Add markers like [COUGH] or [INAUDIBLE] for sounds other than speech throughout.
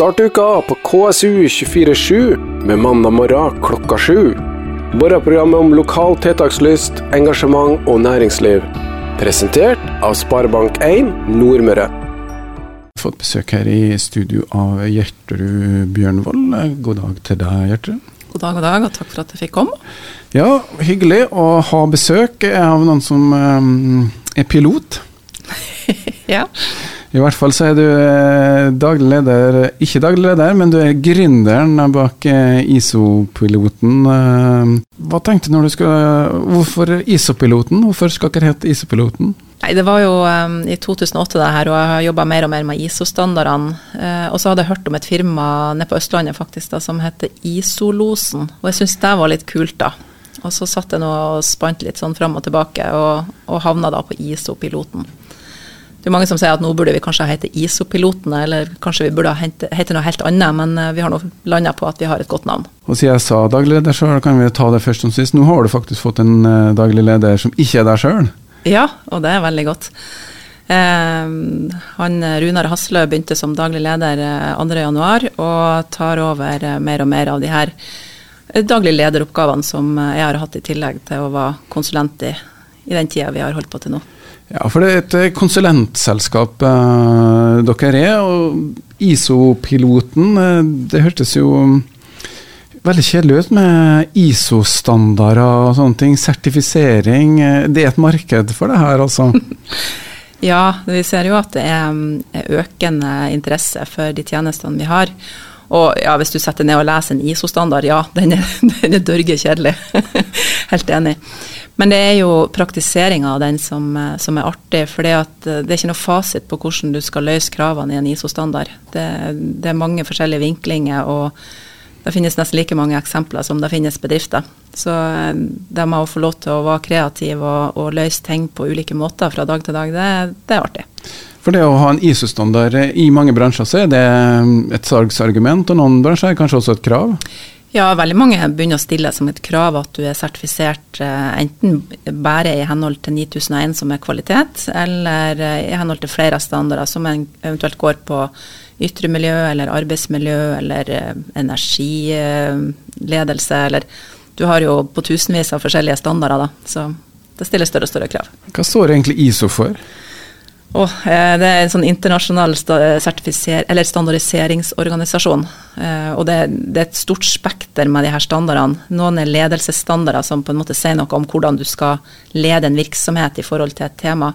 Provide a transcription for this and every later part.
Start uka på KSU 247 med mandag morgen klokka sju. Morgenprogrammet om lokal tiltakslyst, engasjement og næringsliv. Presentert av Sparebank1 Nordmøre. Fått besøk her i studio av Gjertrud Bjørnvold. God dag til deg, Gjertrud. God dag, god dag, og takk for at jeg fikk komme. Ja, hyggelig å ha besøk av noen som um, er pilot. [LAUGHS] ja. I hvert fall så er du eh, daglig leder, ikke daglig leder, men du er gründeren bak eh, ISO-piloten. Eh, hva tenkte du når du skulle Hvorfor ISO-piloten? Hvorfor skal det hete ISO-piloten? Nei, Det var jo um, i 2008 det her, og jeg har jobba mer og mer med ISO-standardene. Uh, og så hadde jeg hørt om et firma nede på Østlandet faktisk da, som heter Isolosen, og jeg syntes det var litt kult, da. Og så satt jeg nå og spant litt sånn fram og tilbake, og, og havna da på ISO-piloten. Det er mange som sier at nå burde vi kanskje hete ISO-pilotene, eller kanskje vi burde hete noe helt annet, men eh, vi har nå landa på at vi har et godt navn. Og siden jeg sa daglig leder, så kan vi ta det først som sist. Nå har du faktisk fått en uh, daglig leder som ikke er deg sjøl? Ja, og det er veldig godt. Eh, han Runar Haslø begynte som daglig leder 2.1 og tar over mer og mer av de her daglig lederoppgavene som jeg har hatt i tillegg til å være konsulent i, i den tida vi har holdt på til nå. Ja, for det er et eh, konsulentselskap eh, dere er. Og ISO-piloten, eh, det hørtes jo veldig kjedelig ut med ISO-standarder og sånne ting. Sertifisering. Eh, det er et marked for det her, altså? [LAUGHS] ja, vi ser jo at det er økende interesse for de tjenestene vi har. Og ja, hvis du setter ned og leser en ISO-standard, ja, [LAUGHS] den er, den er dørge kjedelig. [LAUGHS] Helt enig. Men det er jo praktiseringa av den som, som, er artig. For det, det er ikke noe fasit på hvordan du skal løse kravene i en ISO-standard. Det, det, er mange forskjellige vinklinger, og det finnes nesten like mange eksempler som det finnes bedrifter. Så eh, det med å få lov til å være kreativ og, og løse ting på ulike måter fra dag til dag, det, det er artig. For det å ha en ISO-standard i mange bransjer, så er det et salgsargument, og noen bransjer er kanskje også et krav? Ja, veldig mange begynner å stille som et krav at du er sertifisert eh, enten bare i henhold til 9001 som er kvalitet, eller eh, i henhold til flere standarder som eventuelt går på ytre miljø eller arbeidsmiljø eller eh, energiledelse eller Du har jo på tusenvis av forskjellige standarder, da, så det stiller større og større krav. Hva står egentlig ISO for? Oh, det er en sånn internasjonal standardiseringsorganisasjon. Eh, og det, det, er et stort spekter med de her standardene. Noen er ledelsesstandarder som på en måte sier noe om hvordan du skal lede en virksomhet i forhold til et tema.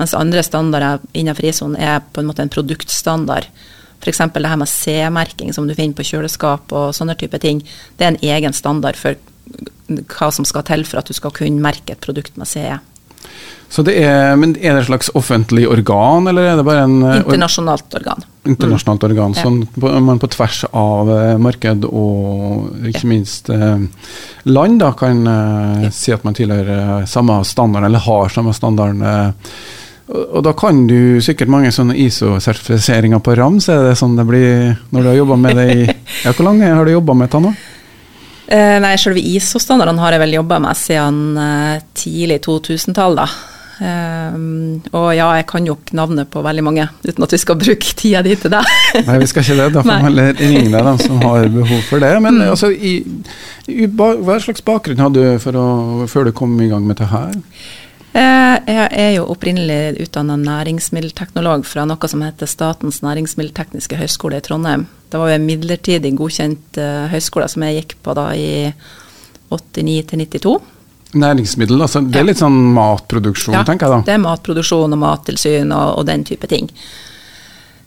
Mens andre standarder innenfor ISON er på en måte en produktstandard. F.eks. det her med C-merking som du finner på kjøleskap og sånne type ting. Det er en egen standard for hva som skal til for at du skal kunne merke et produkt med CE. Så det er, men er det et slags offentlig organ, eller er det bare en eh, Internasjonalt organ. Internasjonalt mm. organ, sånn på, man på tvers av eh, marked og ikke minst eh, land da, kan eh, ja. si at man tilhører samme standard, eller har samme standard. Eh, og, og, da kan du sikkert mange sånne ISO-sertifiseringer på rams. Er det sånn det blir når du har jobba med det i [LAUGHS] ja, Hvor lenge har du jobba med det nå? Eh, nei, selve ISO-standardene har jeg vel jobba med siden eh, tidlig 2000-tall, da. Um, og ja, jeg kan jo ikke navnet på veldig mange, uten at vi skal bruke tida di til det. Nei, vi skal ikke det. Da får vi heller ringe deg, dem som har behov for det. Men mm. altså, i, i, hva slags bakgrunn hadde du å, før du kom i gang med det her? Eh, jeg er jo opprinnelig utdanna næringsmiddelteknolog fra noe som heter Statens næringsmiddeltekniske høgskole i Trondheim. Det var jo en midlertidig godkjent uh, høyskole som jeg gikk på da i 89 til 92. Næringsmiddel, altså det er litt sånn matproduksjon, ja, tenker jeg da? det er matproduksjon og mattilsyn og, og den type ting.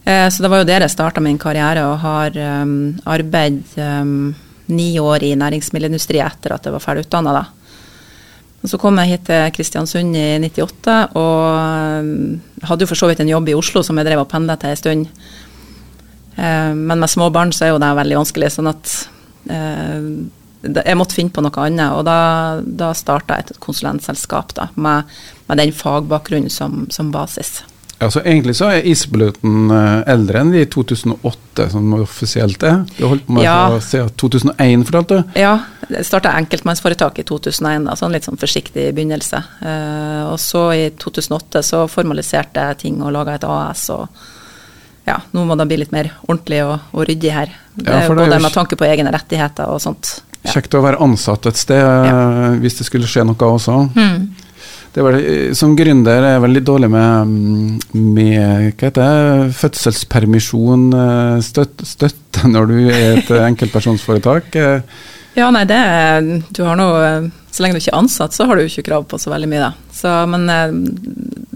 Eh, så det var jo der jeg starta min karriere og har um, arbeidet um, ni år i næringsmiddelindustri etter at jeg var ferdig utdanna da. Og så kom jeg hit til Kristiansund i 98 og um, hadde jo for så vidt en jobb i Oslo som jeg drev og pendla til en stund. Eh, men med små barn så er jo det veldig vanskelig, sånn at eh, jeg måtte finne på noe annet. Og da, da starta jeg et konsulentselskap da, med, med, den fagbakgrunnen som, som basis. Altså Egentlig så er isbeløten eh, eldre enn de 2008, som offisielt er. Du holdt på med ja. siden 2001, fortalte du? Ja, jeg starta enkeltmannsforetak i 2001, da, sånn litt sånn forsiktig begynnelse. Og så i 2008 så formaliserte jeg ting og laga et AS. og ja, nå må det bli litt mer ordentlig og, og ryddig her. Ja, Både med tanke på egne rettigheter og sånt. Ja. Kjekt å være ansatt et sted ja. hvis det skulle skje noe også. Mm. Det vel, eh, som gründer er jeg veldig dårlig med, mm, med hva heter det, fødselspermisjon, støtte, støtte [LAUGHS] når du er et [LAUGHS] eh, enkeltpersonsforetak. Eh. Ja, nei, det Du har nå Så lenge du ikke er ansatt, så har du ikke krav på så veldig mye, da. Så, men eh,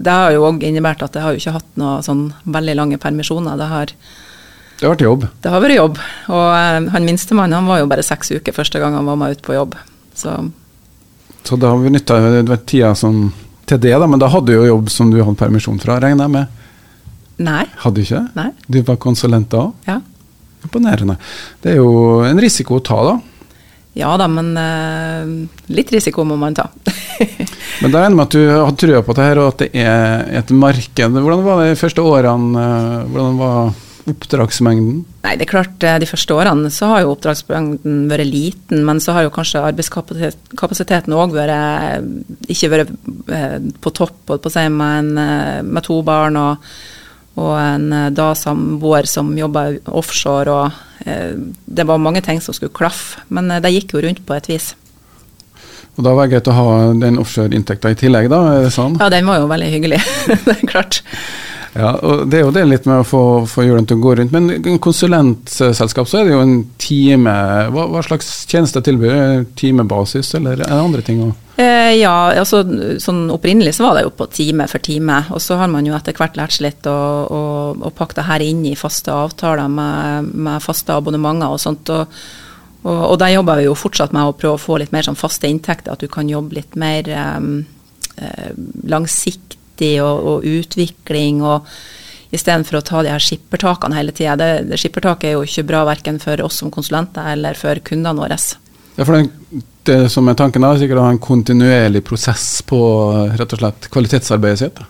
det har jo òg innebært at jeg har jo ikke hatt noe sånn veldig lange permisjoner. Det har, Det har vært jobb. det har vært jobb. Og eh, han minstemann han var jo bare seks uker første gang han var med ut på jobb. Så Så da har vi nytta tida som, til det, da. Men da hadde du jo jobb som du hadde permisjon fra, regner jeg med. nei. Hadde du ikke? Nei. Du var konsulent da? Ja. Imponerende. Det er jo en risiko å ta, da. Ja da, men eh, litt risiko må man ta. [LAUGHS] Men da regner med at du har trua på det her, og at det er et marked. Hvordan var det de første årene? eh, Hvordan var oppdragsmengden? Nei, det er klart eh, de første årene så har jo oppdragsmengden vært liten, men så har jo kanskje arbeidskapasiteten òg vært ikke vært eh, på topp, holdt på å si, med, en, eh, med to barn og, og en eh, da samboer som jobba offshore og eh, Det var mange ting som skulle klaffe, men eh, det gikk jo rundt på et vis. Og da var det greit å ha den offshore-inntekta i tillegg, da? Er det sånn? Ja, den var jo veldig hyggelig, [LAUGHS] det er klart. Ja, og Det er jo det litt med å få, få hjulene til å gå rundt. Men en konsulentselskap, så er det jo en time Hva, hva slags tjenester tilbyr Timebasis, eller er det andre ting òg? Eh, ja, altså sånn opprinnelig så var det jo på time for time, og så har man jo etter hvert lært seg litt å, å, å pakke det her inn i faste avtaler med, med faste abonnementer og sånt. og og, og der jobber vi jo fortsatt med å prøve å få litt mer sånn faste inntekter, at du kan jobbe litt mer eh, langsiktig og, og utvikling, og istedenfor å ta de her skippertakene hele tida. Det, det skippertaket er jo ikke bra verken for oss som konsulenter eller for kundene våre. Ja, for det, det som er tanken, er sikkert å ha en kontinuerlig prosess på rett og slett kvalitetsarbeidet sitt.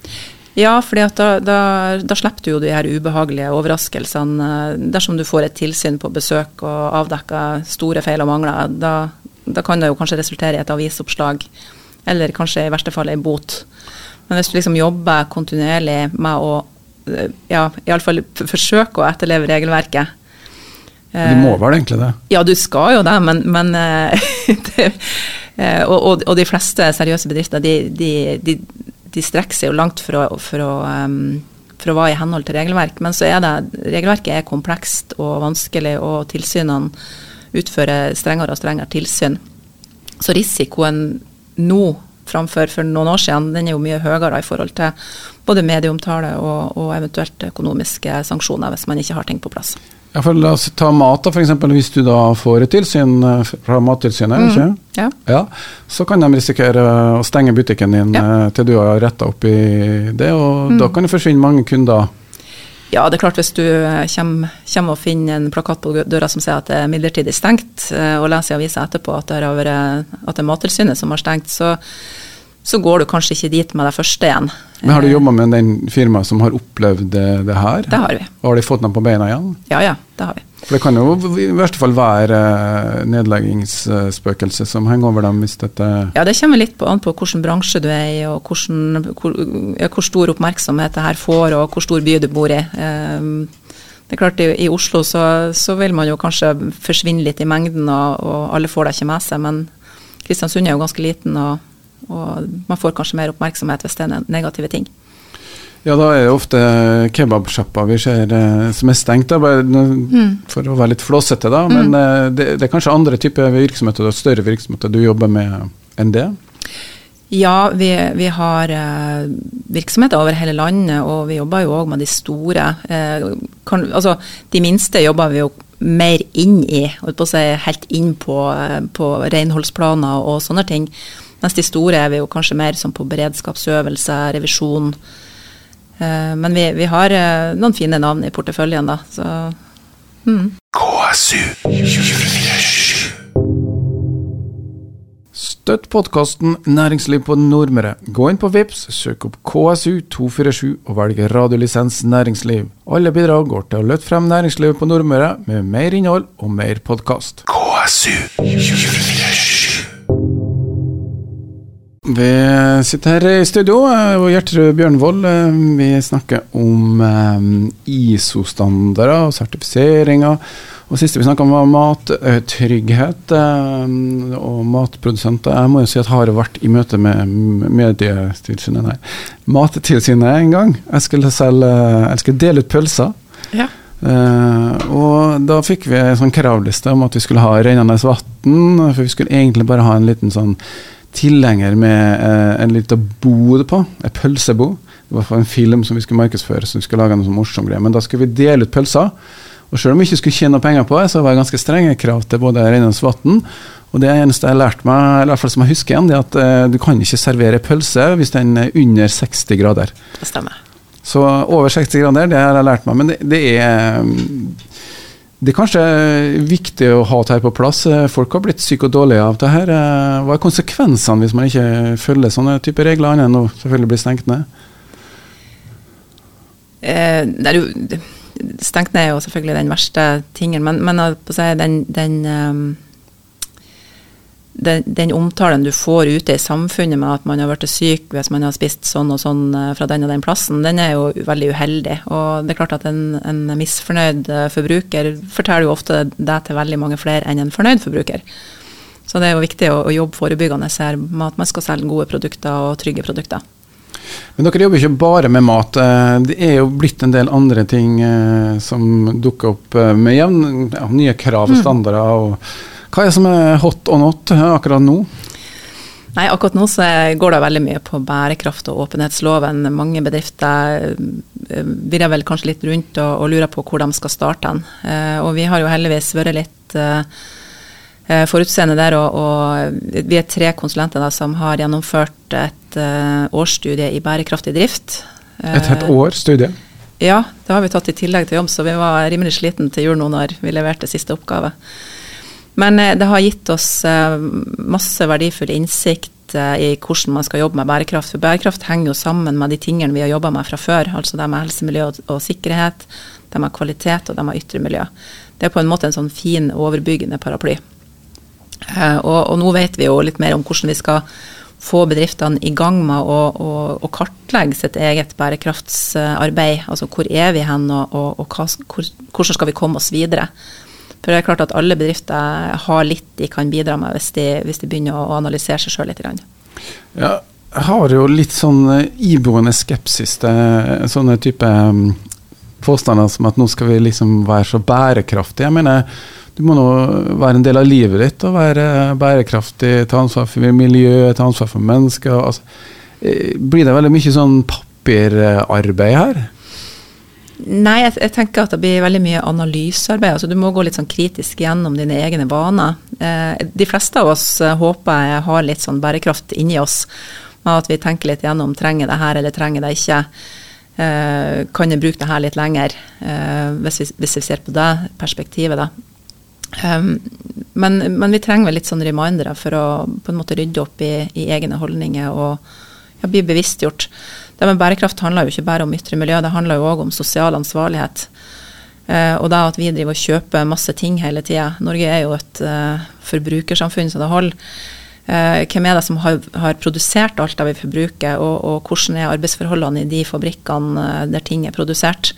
Ja, fordi da, da, da slipper du jo de her ubehagelige overraskelsene. Dersom du får et tilsyn på besøk og avdekker store feil og mangler, da, da kan det jo kanskje resultere i et avisoppslag, eller kanskje i verste fall ei bot. Men hvis du liksom jobber kontinuerlig med å eh, ja, iallfall forsøke å etterleve regelverket Du må vel egentlig det? ja, du skal jo det, men, men eh, [LAUGHS] eh, og, og, og de fleste seriøse bedrifter, de, de, de, de strekker seg jo langt for å, for, å, em, for å være i henhold til regelverk. Men så er det, regelverket er komplekst og vanskelig, og tilsynene utfører strengere og strengere tilsyn. Så risikoen nå framfor for noen år siden, den er jo mye høyere i forhold til både medieomtale og, og eventuelt økonomiske sanksjoner hvis man ikke har ting på plass. Ja, for La oss ta mat, da, f.eks. Hvis du da får et tilsyn eh, fra Mattilsynet, ikke? Ja. Ja, så kan de risikere å stenge butikken din Ja. eh, til du har retta opp i det, og da kan det forsvinne mange kunder. Ja, det er klart hvis du eh, kommer, kommer og finner en plakat på døra som sier at det er midlertidig stengt, og leser i avisa etterpå at det, har vært, at det er Mattilsynet som har stengt, så, så går du kanskje ikke dit med det første igjen. Men Har du jobba med den firmaet som har opplevd det, det her? Det har vi. Og har de fått dem på beina igjen? Ja, ja, det har vi. For det kan jo i verste fall være eh, nedleggingsspøkelse som henger over dem hvis dette Ja, det kommer litt på, an på hvilken bransje du er i, og hvordan, hvor, hvor stor oppmerksomhet det her får, og hvor stor by du bor i. Ehm, det er klart, i, i Oslo så, så vil man jo kanskje forsvinne litt i mengden, og, og alle får det ikke med seg, men Kristiansund er jo ganske liten, og, og man får kanskje mer oppmerksomhet hvis det er negative ting. Ja, da er det ofte kebabsjappa vi ser eh, som er stengt, da, bare Mm. for å være litt flåsete, da. Men eh, det, det er kanskje andre typer virksomheter, større virksomheter du jobber med enn det? Ja, vi, vi har eh, virksomheter over hele landet, og vi jobber jo òg med de store. Kan, altså, de minste jobber vi jo mer inn i, holdt på å si helt inn på, på renholdsplaner og sånne ting. Mens de store er vi jo kanskje mer som på beredskapsøvelser, revisjon. Eh, men vi, vi har eh, noen fine navn i porteføljen, da. Så mm. Støtt podkasten Næringsliv på Nordmøre. Gå inn på Vips, søk opp KSU247 og velg radiolisens næringsliv. Alle bidrag går til å løfte frem næringslivet på Nordmøre med mer innhold og mer podkast. Vi sitter her i studio, og Gjertrud Bjørnvold. Vi snakker om ISO-standarder og sertifiseringer. Og siste vi snakka om, var mattrygghet og matprodusenter. Jeg må jo si at jeg har vært i møte med Medietilsynet, nei, Mattilsynet en gang. Jeg skulle, selge, jeg skulle dele ut pølser. Ja. Uh, og da fikk vi en sånn kravliste om at vi skulle ha rennende vann. For vi skulle egentlig bare ha en liten sånn tilhenger med eh, en liten bod på, en pølsebo. Det var en film som vi skulle markedsføre, så vi skulle lage noe sånn morsom greie. Men da skulle vi dele ut pølser. Og selv om vi ikke skulle tjene penger på det, så var det ganske strenge krav til både rennende Vatn. Og det eneste jeg lærte meg, eller i hvert fall som jeg husker igjen, det er at eh, du kan ikke servere pølse hvis den er under 60 grader. Det stemmer. Så over 60 grader, det har jeg lært meg. Men det, det er det er kanskje viktig å ha det her på plass. Folk har blitt syke og dårlige av det her. Hva er konsekvensene hvis man ikke følger sånne typer regler, annet enn å selvfølgelig bli stengt ned? Eh, det, stengt ned er jo selvfølgelig den verste tingen, men, men den, den um den, den, omtalen du får ute i samfunnet med at man har blitt syk hvis man har spist sånn og sånn eh, fra den og den plassen, den er jo veldig uheldig. Og det er klart at en, en misfornøyd eh, forbruker forteller jo ofte det til veldig mange flere enn en fornøyd forbruker. Så det er jo viktig å, å jobbe forebyggende her med at man skal selge gode produkter og trygge produkter. Men dere jobber ikke bare med mat. Eh, det er jo blitt en del andre ting som dukker opp med jevn, ja, nye krav og mm. standarder. og hva er det som er hot og not akkurat nå? Nei, Akkurat nå så går det veldig mye på bærekraft og åpenhetsloven. Mange bedrifter eh, virrer vel kanskje litt rundt og, og, lurer på hvor de skal starte den. Eh, og vi har jo heldigvis vært litt forutseende der, og, og, vi er tre konsulenter da, som har gjennomført et årsstudie i bærekraftig drift. Et helt år studie? Ja, det har vi tatt i tillegg til jobb, så vi var rimelig sliten til jul nå når vi leverte siste oppgave. Men eh, det har gitt oss eh, masse verdifull innsikt eh, i hvordan man skal jobbe med bærekraft. For bærekraft henger jo sammen med de tingene vi har jobba med fra før. Altså det med helse, miljø og, sikkerhet, det med kvalitet og det med ytre miljø. Det er på en måte en sånn fin, overbyggende paraply. Og, og, nå vet vi jo litt mer om hvordan vi skal få bedriftene i gang med å, å, å kartlegge sitt eget bærekraftsarbeid. Altså hvor er vi hen, og, og, og hva, hvor, hvordan skal vi komme oss videre. For det er klart at alle bedrifter har litt de kan bidra med hvis de, hvis de begynner å analysere seg sjøl litt. Ja, jeg har jo litt sånn eh, iboende skepsis til sånne type mm, påstander som at nå skal vi liksom være så bærekraftige. Jeg mener, du må nå være en del av livet ditt og være bærekraftig, ta ansvar for miljøet, ta ansvar for mennesker. Altså, eh, blir det veldig mye sånn papirarbeid her? Nei, jeg, jeg, tenker at det blir veldig mye analysearbeid. altså Du må gå litt sånn kritisk gjennom dine egne vaner. Eh, de fleste av oss eh, håper jeg har litt sånn bærekraft inni oss. At vi tenker litt gjennom trenger det her eller trenger det ikke. Eh, kan jeg bruke det her litt lenger, eh, hvis vi, hvis, vi, ser på det perspektivet, da. Um, men, men, vi trenger vel litt sånn remindere for å på en måte rydde opp i, i egne holdninger og ja, bli bevisstgjort. Det med bærekraft handler jo ikke bare om ytre miljø, det handler jo òg om sosial ansvarlighet. Uh, og da at vi driver og kjøper masse ting hele tida. Norge er jo et uh, forbrukersamfunn så det holder. Uh, hvem er det som har, har, produsert alt det vi forbruker, og, og, hvordan er arbeidsforholdene i de fabrikkene der ting er produsert?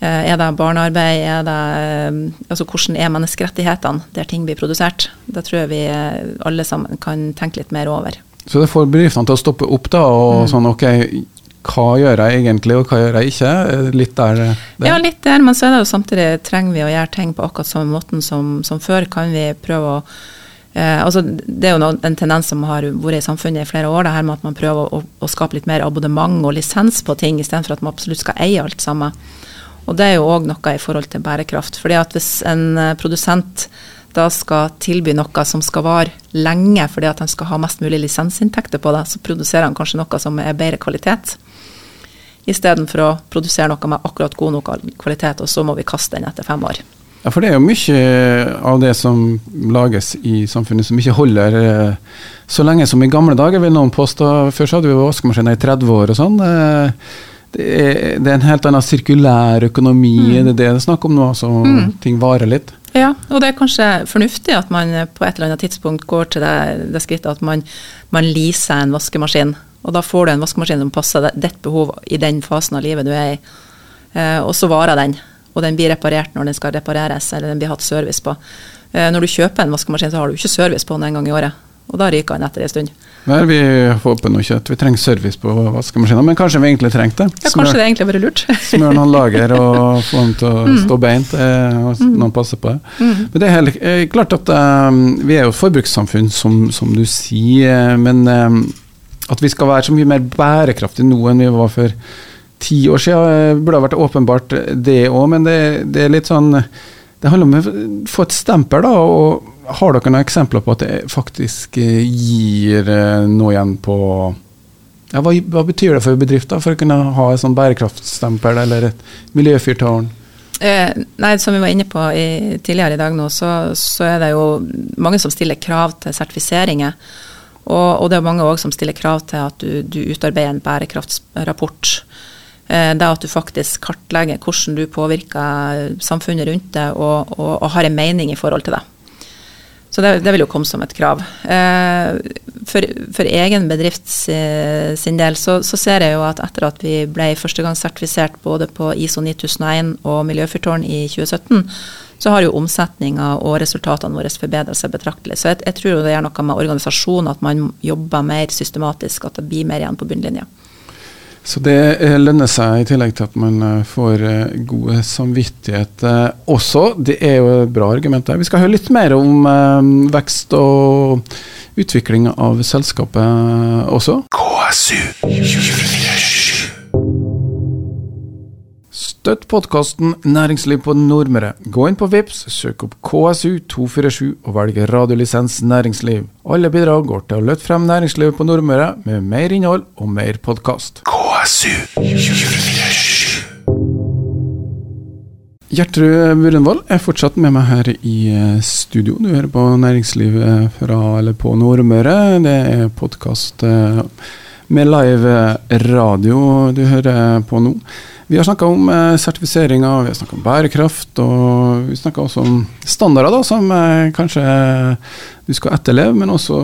Er det barnearbeid? Er det, altså hvordan er menneskerettighetene der ting blir produsert? Det tror jeg vi alle sammen kan tenke litt mer over. Så det får bedriftene til å stoppe opp da, og mm. sånn ok, hva gjør jeg egentlig, og hva gjør jeg ikke? Litt der, der. Ja, litt der, men så er det jo samtidig trenger vi å gjøre ting på akkurat samme måten som, som før. Kan vi prøve å eh, altså Det er jo noen, en tendens som har vært i samfunnet i flere år, det her med at man prøver å, å skape litt mer abonnement og lisens på ting, istedenfor at man absolutt skal eie alt sammen. Og det er jo òg noe i forhold til bærekraft. fordi at hvis en eh, produsent da skal tilby noe som skal vare lenge fordi at han skal ha mest mulig lisensinntekter på det, så produserer han kanskje noe som er bedre kvalitet istedenfor å produsere noe med akkurat god nok kvalitet, og så må vi kaste den etter fem år. Ja, for det er jo mye av det som lages i samfunnet som ikke holder eh, så lenge som i gamle dager, vil noen påstå. Før så hadde vi vaskemaskiner i 30 år og sånn. Eh, det er, det er, en helt annen sirkulær økonomi, mm. det er det det er snakk om nå, så mm. ting varer litt. Ja, og det er kanskje fornuftig at man på et eller annet tidspunkt går til det, det skrittet at man, man leaser en vaskemaskin. Og da får du en vaskemaskin som passer ditt behov i den fasen av livet du er i. Eh, og så varer den, og den blir reparert når den skal repareres, eller den blir hatt service på. Eh, når du kjøper en vaskemaskin, så har du ikke service på den en gang i året. Og da ryker den etter en stund. Nei, vi håper nå ikke at vi trenger service på vaskemaskinen, men kanskje vi egentlig trengte det. Ja, kanskje det egentlig har vært lurt. [LAUGHS] Smør noen lager og [LAUGHS] få dem til å mm. stå beint, og mm. noen passer på det. Mm. Men det er helt eh, klart at um, vi er jo et forbrukssamfunn, som, som du sier, men um, at vi skal være så mye mer bærekraftige nå enn vi var for ti år siden, burde ha vært åpenbart det òg, men det, det er litt sånn det handler om å få et stempel, da. og Har dere noen eksempler på at det faktisk gir eh, noe igjen på ja, hva, hva, betyr det for bedrifter for å kunne ha et sånn bærekraftstempel eller et miljøfyrtårn? Eh, nei, Som vi var inne på i, tidligere i dag, nå, så, så, er det jo mange som stiller krav til sertifiseringer. Og, og det er mange også som stiller krav til at du, du utarbeider en bærekraftsrapport. Eh, det at du faktisk kartlegger hvordan du påvirker samfunnet rundt deg, og, og, og har en mening i forhold til det. Så det, det, vil jo komme som et krav. Eh, for, for egen bedrift sin del så, så, ser jeg jo at etter at vi ble førstegangssertifisert både på ISO 9001 og Miljøfyrtårn i 2017, så har jo omsetninga og resultatene våre forbedra seg betraktelig. Så jeg, jeg tror det gjør noe med organisasjonen, at man jobber mer systematisk, at det blir mer igjen på bunnlinja. Så det eh, lønner seg, i tillegg til at man eh, får gode god samvittighet også. Det er jo et bra argument der. Vi skal høre litt mer om vekst og utvikling av selskapet også. KSU 24 Støtt podkasten Næringsliv på Nordmøre. Gå inn på VIPS, søk opp KSU247 og velg radiolisens næringsliv. Alle bidrag går til å løfte frem næringslivet på Nordmøre med mer innhold og mer podkast. KSU247 Gjertrud Burenvold er fortsatt med meg her i eh, studio. Du hører på Næringslivet fra eller på Nordmøre. Det er podkast eh, med live radio du hører på nå. Vi har snakka om eh, sertifiseringer, vi har snakka om bærekraft, og vi snakka også om standarder da, som eh, kanskje du skal etterleve, men også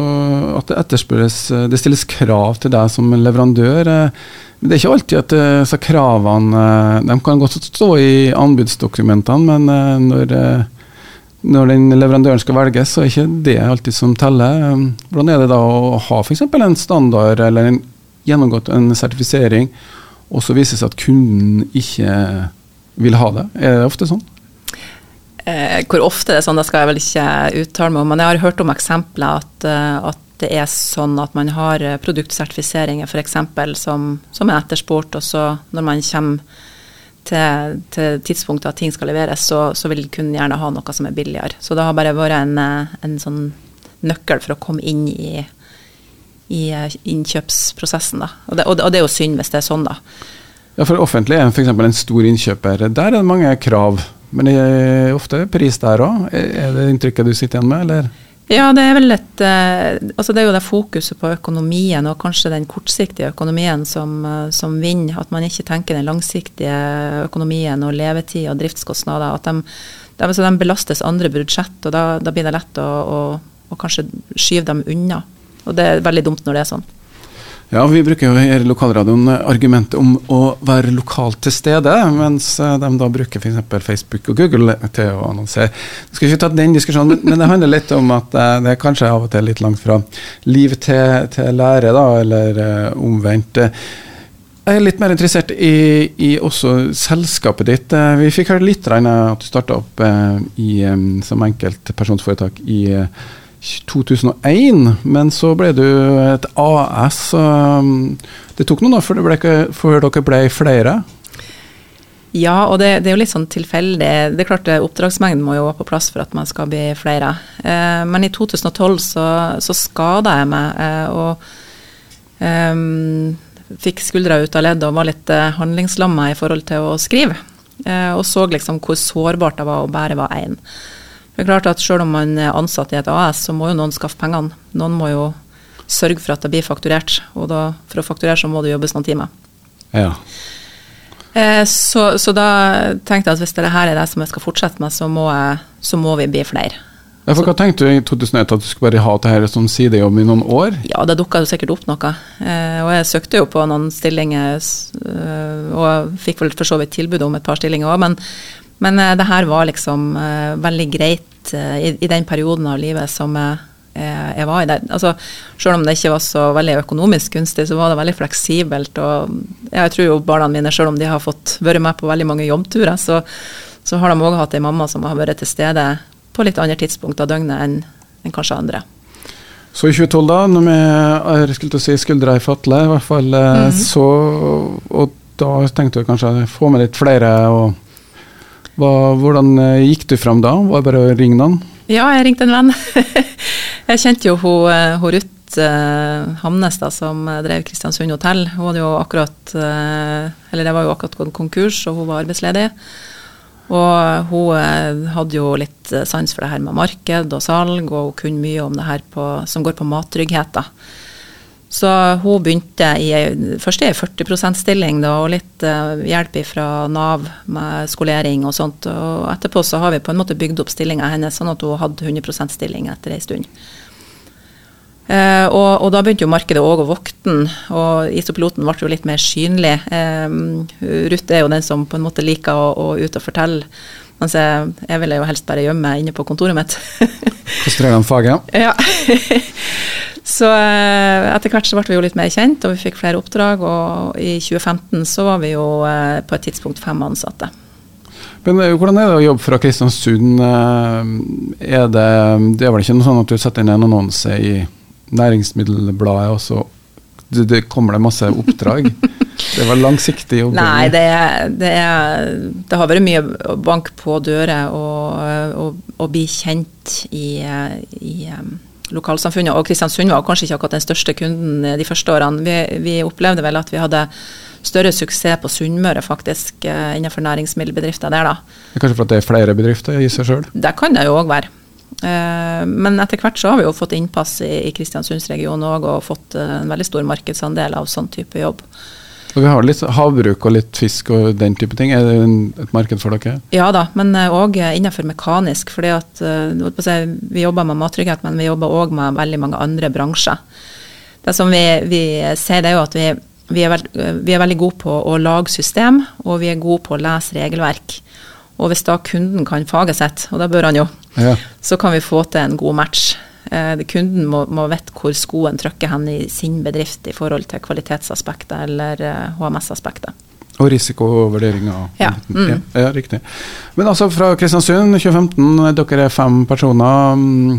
at det etterspørres eh, Det stilles krav til deg som leverandør. Eh, men det er ikke alltid at eh, disse kravene eh, De kan godt stå i anbudsdokumentene, men når når den leverandøren skal velges, så er ikke det alltid som teller. Hvordan er det da å ha f.eks. en standard eller en, gjennomgått en sertifisering, og så viser det seg at kunden ikke vil ha det. Er det ofte sånn? Eh, hvor ofte det er sånn, det skal jeg vel ikke uttale meg om. Men jeg har hørt om eksempler at, eh, at det er sånn at man har eh, produktsertifiseringer f.eks. Som, som er etterspurt, og så når man kommer til, til tidspunktet at ting skal leveres, så, så, vil kunden gjerne ha noe som er billigere. Så det har bare vært en, eh, en sånn nøkkel for å komme inn i i eh, innkjøpsprosessen. Da. Og, det, og, det, er jo synd hvis det er sånn, da. Ja, for det offentlige er f.eks. en stor innkjøper. Der er det mange krav. Men det er ofte pris der òg. Er det inntrykket du sitter igjen med, eller? Ja, det er vel et eh, altså Det er jo det fokuset på økonomien, og kanskje den kortsiktige økonomien som, eh, som vinner. At man ikke tenker den langsiktige økonomien og levetid og driftskostnader. At de, de, altså de belastes andre budsjett, og da, da, blir det lett å, å, å kanskje skyve dem unna. Og det er veldig dumt når det er sånn. Ja, vi bruker jo i lokalradioen argumentet om å være lokalt til stede, mens eh, de da bruker f.eks. Facebook og Google til å annonsere. Jeg skal ikke ta den diskusjonen, men det handler litt om at eh, det er kanskje av og til litt langt fra liv til, til lære, da, eller omvendt. Jeg er litt mer interessert i, i også selskapet ditt. Vi fikk høre litt at du starta opp i, som enkeltpersonforetak i 2001, men så ble du et AS. Um, det tok noen år før, dere ble flere? Ja, og det, det, er jo litt sånn tilfeldig. Det er klart Oppdragsmengden må jo være på plass for at man skal bli flere. Eh, men i 2012 så, så skada jeg meg eh, og eh, fikk skuldra ut av leddet og var litt eh, handlingslamma i forhold til å skrive. Eh, og så liksom hvor sårbart det var å bare være én. Det er klart at Selv om man er ansatt i et AS, så må jo noen skaffe pengene. Noen må jo sørge for at det blir fakturert, og da, for å fakturere så må det jobbes noen timer. Ja. Eh, så, så, da tenkte jeg at hvis det her er det som jeg skal fortsette med, så må, jeg, så må vi bli flere. Ja, for Hva tenkte du i 2001, at du skulle bare ha dette som sidejobb i noen år? Ja, det dukka jo sikkert opp noe. Eh, og jeg søkte jo på noen stillinger, øh, og fikk vel for så vidt tilbud om et par stillinger òg, men, men eh, det her var liksom uh, veldig greit uh, i, i, den perioden av livet som jeg, jeg var i. Det. Altså, selv om det ikke var så veldig økonomisk gunstig, så var det veldig fleksibelt. Og jeg tror jo barna mine, selv om de har fått vært med på veldig mange jobbturer, så, så har de òg hatt ei mamma som har vært til stede på litt andre tidspunkt av døgnet enn en kanskje andre. Så i 2012, da, når vi skulle til å si skuldra i fatle, i hvert fall, mm. så Og da tenkte du kanskje få med litt flere. og hva, Hvordan eh, gikk du fram da? Var det bare å ringe noen? Ja, jeg ringte en venn. [LAUGHS] jeg kjente jo hun, hun Ruth uh, Hamnes, da, som drev Kristiansund hotell. Hun hadde jo akkurat Eller det var jo akkurat gått konkurs, og hun var arbeidsledig. Og hun eh, hadde jo litt eh, sans for det her med marked og salg, og hun kunne mye om det her på, som går på mattrygghet. da. Så hun begynte i først i 40 %-stilling og litt uh, hjelp fra Nav med skolering og sånt. Og etterpå så har vi på en måte bygd opp stillinga hennes sånn at hun hadde 100% stilling etter ei stund. Uh, og, og, da begynte jo markedet òg å vokte, og isopiloten ble jo litt mer synlig. Um, Ruth er jo den som på en måte liker å, å ut og fortelle, mens jeg, jeg ville jo helst bare gjemme meg inne på kontoret mitt. [LAUGHS] Konsentrere om faget? Ja. [LAUGHS] så uh, etter hvert så ble vi jo litt mer kjent, og vi fikk flere oppdrag, og i 2015 så var vi jo uh, på et tidspunkt fem ansatte. Men Hvordan er det å jobbe fra Kristiansund? Er det, det er vel ikke noe sånn at du setter inn en annonse i Næringsmiddelbladet også det, det kommer det masse oppdrag? [LAUGHS] det var langsiktig jobb? Nei, det, det, er, det, har vært mye bank på dører og, og, bli kjent i, i um, lokalsamfunnet. Og Kristiansund var kanskje ikke akkurat den største kunden de første årene. Vi, vi opplevde vel at vi hadde større suksess på Sunnmøre faktisk uh, innenfor næringsmiddelbedrifter der, da. Kanskje fordi det er flere bedrifter i seg sjøl? Det kan det jo òg være. Eh, men etter hvert så har vi jo fått innpass i, Kristiansundsregionen òg, og fått eh, en veldig stor markedsandel av sånn type jobb. Vi har litt havbruk og litt fisk og den type ting. Er det et marked for dere? Ja da, men òg eh, innenfor mekanisk. fordi at Vi jobber med mattrygghet, men vi jobber òg med veldig mange andre bransjer. Det som vi, vi ser, det er jo at vi, vi, er veld, vi er veldig gode på å lage system, og vi er gode på å lese regelverk. Og hvis da kunden kan faget sitt, og det bør han jo, ja. så kan vi få til en god match. Eh, kunden må, må vite hvor skoen trykker hen i sin bedrift i forhold til kvalitetsaspektet eller eh, HMS-aspektet. Og risikovurderinger. Ja. Mm. ja. ja. riktig. Men altså fra Kristiansund 2015, dere er fem personer. Mm,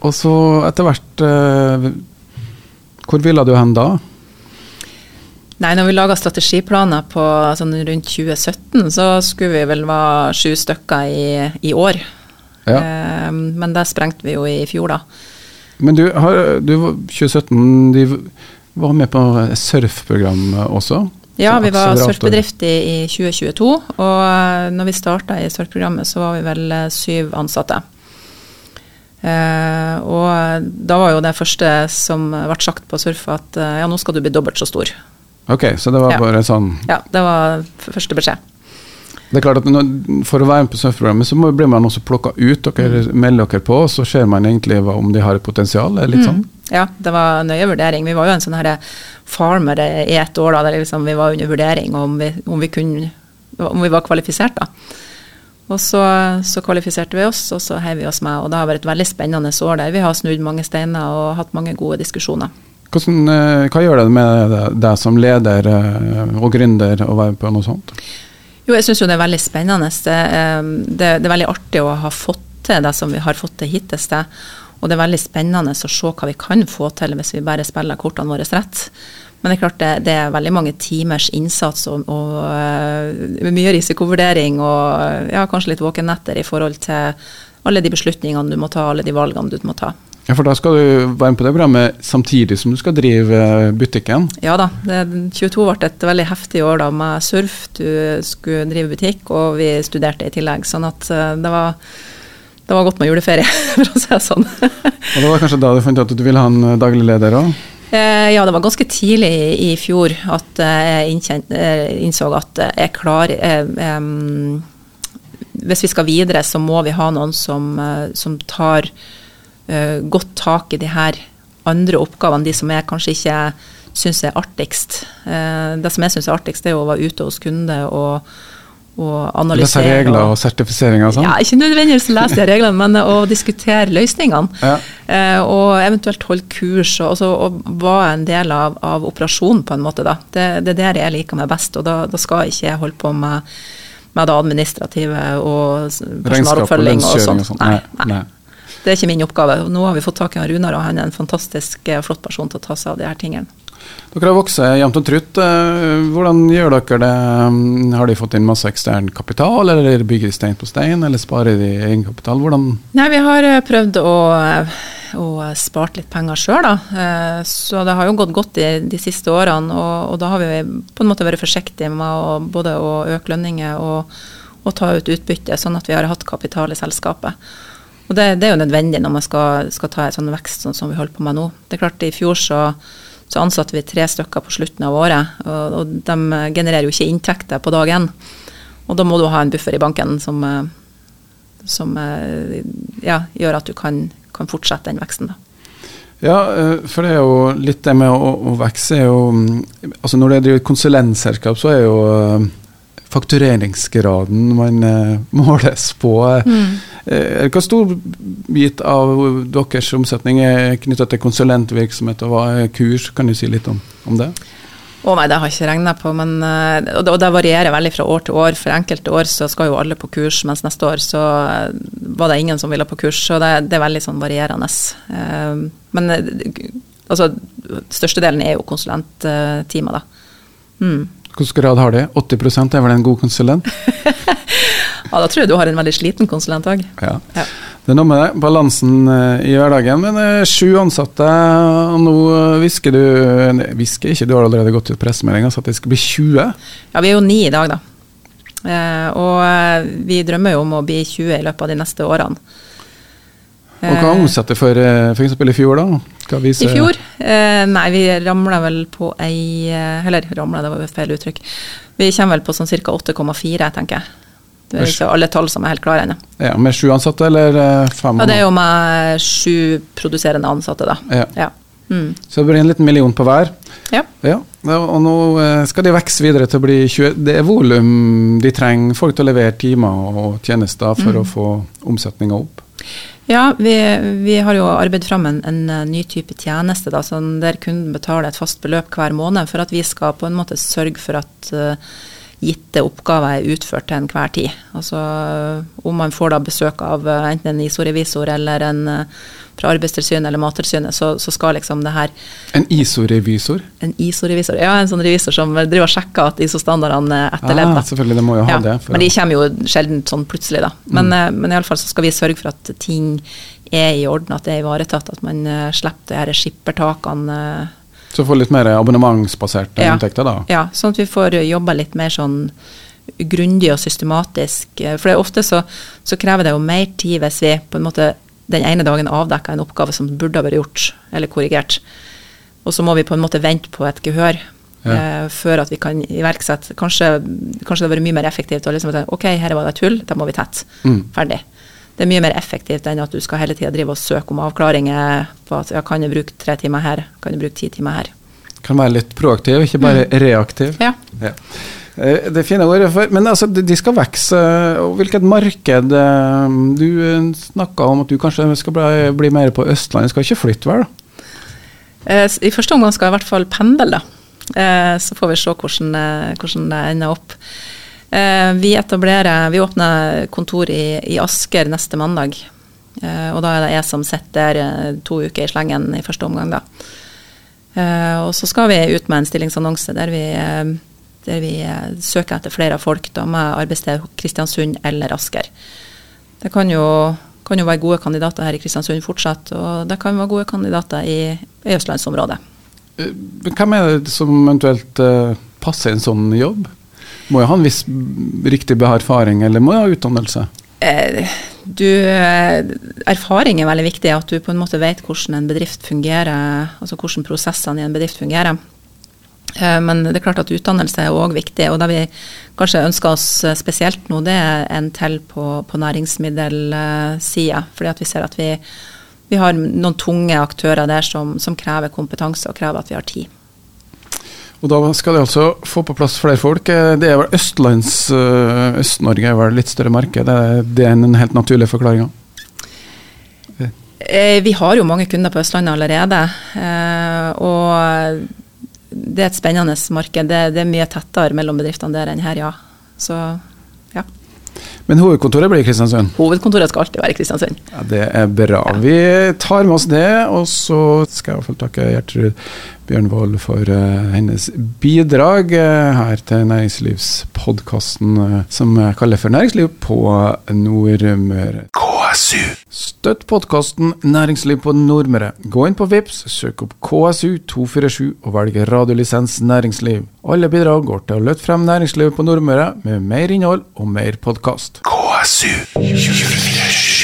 og så etter hvert eh, Hvor ville du hen da? Nei, når vi laga strategiplaner på sånn rundt 2017, så skulle vi vel være sju stykker i, i år. Ja. Eh, men det sprengte vi jo i fjor, da. Men du, har, du 2017 de var med på surfprogram også? Ja, vi var surfbedrift i, i 2022. Og eh, når vi starta i surfprogrammet, så var vi vel eh, syv ansatte. Eh, og da var jo det første som ble sagt på surf at ja, nå skal du bli dobbelt så stor. Ok, så det var ja. bare sånn Ja, det var første beskjed. Det er klart at når, For å være med på surfprogrammet, så blir man også plukka ut. Dere mm. melder dere på, så ser man egentlig hva, om de har et potensial. litt mm. sånn. Ja, det var nøye vurdering. Vi var jo en sånn her farmer i ett år da, der liksom vi var under vurdering om vi, om vi, kunne, om vi var kvalifisert. da. Og så, så, kvalifiserte vi oss, og så heiv vi oss med. Og det har vært et veldig spennende år der. Vi har snudd mange steiner og hatt mange gode diskusjoner. Hvordan, eh, hva gjør det med deg som leder eh, og gründer å være på noe sånt? Jo, jeg syns jo det er veldig spennende. Det, eh, det, det, er veldig artig å ha fått til det som vi har fått til hittil. Og det er veldig spennende å se hva vi kan få til hvis vi bare spiller kortene våre rett. Men det er klart det, det er veldig mange timers innsats og, og uh, mye risikovurdering og ja, kanskje litt våkenetter i forhold til alle de beslutningene du må ta, alle de valgene du må ta. Ja, For da skal du være med på det programmet samtidig som du skal drive eh, butikken? Ja da. Det, 22 ble et veldig heftig år da med surf. Du skulle drive butikk, og vi studerte i tillegg. Sånn at eh, det var, det var godt med juleferie, [LAUGHS] for å si det sånn. og det var kanskje da du fant ut at du ville ha en daglig leder òg? Eh, ja, det var ganske tidlig i fjor at jeg innkjent, innså at jeg klarer um, Hvis vi skal videre, så må vi ha noen som, som tar godt tak i de her andre oppgavene, de som jeg kanskje ikke syns er artigst. Uh, det som jeg syns er artigst, er å være ute hos kunde og og analysere. Lese regler og, sertifiseringer og sånn? Ja, ikke nødvendigvis lese reglene, men å diskutere løsningene. Ja. Eh, og eventuelt holde kurs, og, også, og være en del av, av, operasjonen, på en måte. da. Det, det er der jeg liker meg best, og da, da skal ikke jeg holde på med, med det administrative og personaloppfølging. Og sånt. Nei, nei. Det er ikke min oppgave. Nå har vi fått tak i Runar, og han er en fantastisk eh, flott person til å ta seg av de her tingene. Dere har vokst jevnt og trutt. Eh, hvordan gjør dere det? Mm, har de fått inn masse ekstern kapital, eller bygger de stein på stein, eller sparer de egenkapital? Hvordan Nei, vi har eh, prøvd å, å spart litt penger sjøl, da. Eh, så det har jo gått godt de, de siste årene. Og, og, da har vi på en måte vært forsiktige med å, både å øke lønninger og, og ta ut utbytte, sånn at vi har hatt kapital i selskapet. Og det, det er jo nødvendig når man skal, skal ta en sånn vekst sånn som vi holder på med nå. Det er klart, i fjor så så ansatte vi tre stykker på slutten av året, og, og de genererer jo ikke inntekter på dag én. Og da må du ha en buffer i banken som, eh, som eh, ja, gjør at du kan, kan fortsette den veksten. da. Ja, eh, for det er jo litt det med å, å vokse er jo mm, altså Når det er konsulentselskap, så er jo faktureringsgraden man måles på. Mm. Eh, hva stor bit av deres omsetning er knytta til konsulentvirksomhet, og hva er kurs? Kan du si litt om, om det? Å nei, det har jeg ikke regna på, men, eh, og, det, og det varierer veldig fra år til år. For enkelte år så skal jo alle på kurs, mens neste år så eh, var det ingen som ville på kurs. Så det, det er veldig sånn varierende. Men altså, størstedelen er jo konsulenttimer, da. Mm. Hvilken grad har de? 80% er vel en god konsulent? [LAUGHS] Ja, Da tror jeg du har en veldig sliten konsulent òg. Ja. ja. Det er noe med det, balansen eh, i hverdagen. Men uh, sju ansatte, og nå hvisker du Hvisker ikke, du har allerede gått ut pressemeldinga så at det skal bli 20? Ja, vi er jo ni i dag, da. Og vi drømmer jo om å bli 20 i løpet av de neste årene. Og Hva omsetter for f.eks. i fjor, da? I fjor? Eh, nei, vi ramla vel på ei Eller ramla, det var et feil uttrykk. Vi kommer vel på sånn ca. 8,4, tenker jeg. Det er ikke alle tall som er helt klare ennå. Ja, med sju ansatte, eller eh, fem? Ja, det er jo med sju produserende ansatte, da. Ja. ja. Mm. Så det blir en liten million på hver. Ja. ja. Og nå eh, skal de vokse videre til å bli 20 Det er volum de trenger folk til å levere timer og tjenester for mm. å få omsetninga opp? Ja, vi, vi, har jo arbeidet fram en, en, eh, ny type tjeneste da, sånn der kunden betaler et fast beløp hver måned for at vi skal på en måte sørge for at uh, gitte oppgaver er utført til enhver tid. Altså om man får da besøk av eh, enten en ISO-revisor eller en fra Arbeidstilsynet eller Mattilsynet, så, så, skal liksom det her En ISO-revisor? En ISO-revisor, Ja, en sånn revisor som driver og sjekker at ISO-standardene etterlever. Ah, selvfølgelig, det må jo ha ja, det. men de kommer jo sjelden sånn plutselig, da. Men, mm. Eh, men iallfall så skal vi sørge for at ting er i orden, at det er ivaretatt, at man slipper de her skippertakene så få litt mer abonnementsbaserte ja. inntekter, da? Ja, sånn at vi får jobba litt mer sånn grundig og systematisk. For det ofte så, så, krever det jo mer tid hvis vi på en måte den ene dagen avdekker en oppgave som burde ha vært gjort, eller korrigert. Og så må vi på en måte vente på et gehør ja. eh, før at vi kan iverksette. Kanskje, kanskje det hadde vært mye mer effektivt å liksom tenke ok, her var det et hull, da må vi tette. Mm. Ferdig det er mye mer effektivt enn at du skal hele tida drive og søke om avklaringer på at ja, kan jeg bruke tre timer her, kan jeg bruke ti timer her. Kan være litt proaktiv, ikke bare mm. reaktiv. Ja. ja. Eh, det fine ordet for Men altså, de skal vokse. Hvilket marked eh, Du snakka om at du kanskje skal bli, bli mer på Østlandet. Skal ikke flytte, vel? Eh, I første omgang skal jeg i hvert fall pendle, da. Så får vi se hvordan, hvordan det ender opp. Eh, vi etablerer Vi åpner kontor i, i Asker neste mandag. Eh, og da er det jeg som sitter der eh, to uker i slengen i første omgang, da. Og så skal vi ut med en stillingsannonse der vi, der vi søker etter flere folk da, med arbeidssted Kristiansund eller Asker. Det kan jo, kan jo være gode kandidater her i Kristiansund fortsatt, og det kan være gode kandidater i, i østlandsområdet. Hvem er det som eventuelt passer en sånn jobb? Må jo ha en viss riktig erfaring, eller må jo ha utdannelse? Eh, Du, erfaring er veldig viktig, at du på en måte vet hvordan en bedrift fungerer, altså hvordan prosessene i en bedrift fungerer. Eh, men det er klart at utdannelse er òg viktig. Og det vi kanskje ønsker oss spesielt nå, det er en til på, på næringsmiddelsida. Fordi at vi ser at vi, vi har noen tunge aktører der som, som, krever kompetanse og krever at vi har tid. Og da skal de altså få på plass flere folk. Eh, det er vel Østlands eh, Øst-Norge er vel litt større marked. Det er en helt naturlig forklaring? Vi har jo mange kunder på Østlandet allerede. Og det er et spennende marked. Det, det, er mye tettere mellom bedriftene der enn her, ja. Så ja. Men hovedkontoret blir i Kristiansund? Hovedkontoret skal alltid være i Kristiansund. Ja, Det er bra. Ja. Vi tar med oss det, og så skal jeg i hvert fall takke Gjertrud Bjørnvold for uh, hennes bidrag uh, her til næringslivspodkasten uh, som jeg kaller for Næringsliv på Nordmøre. KSU. Støtt podkasten Næringsliv på Nordmøre. Gå inn på VIPS, søk opp KSU247 og velg radiolisens næringsliv. Alle bidrag går til å løfte frem næringslivet på Nordmøre med mer innhold og mer podkast. KSU 247.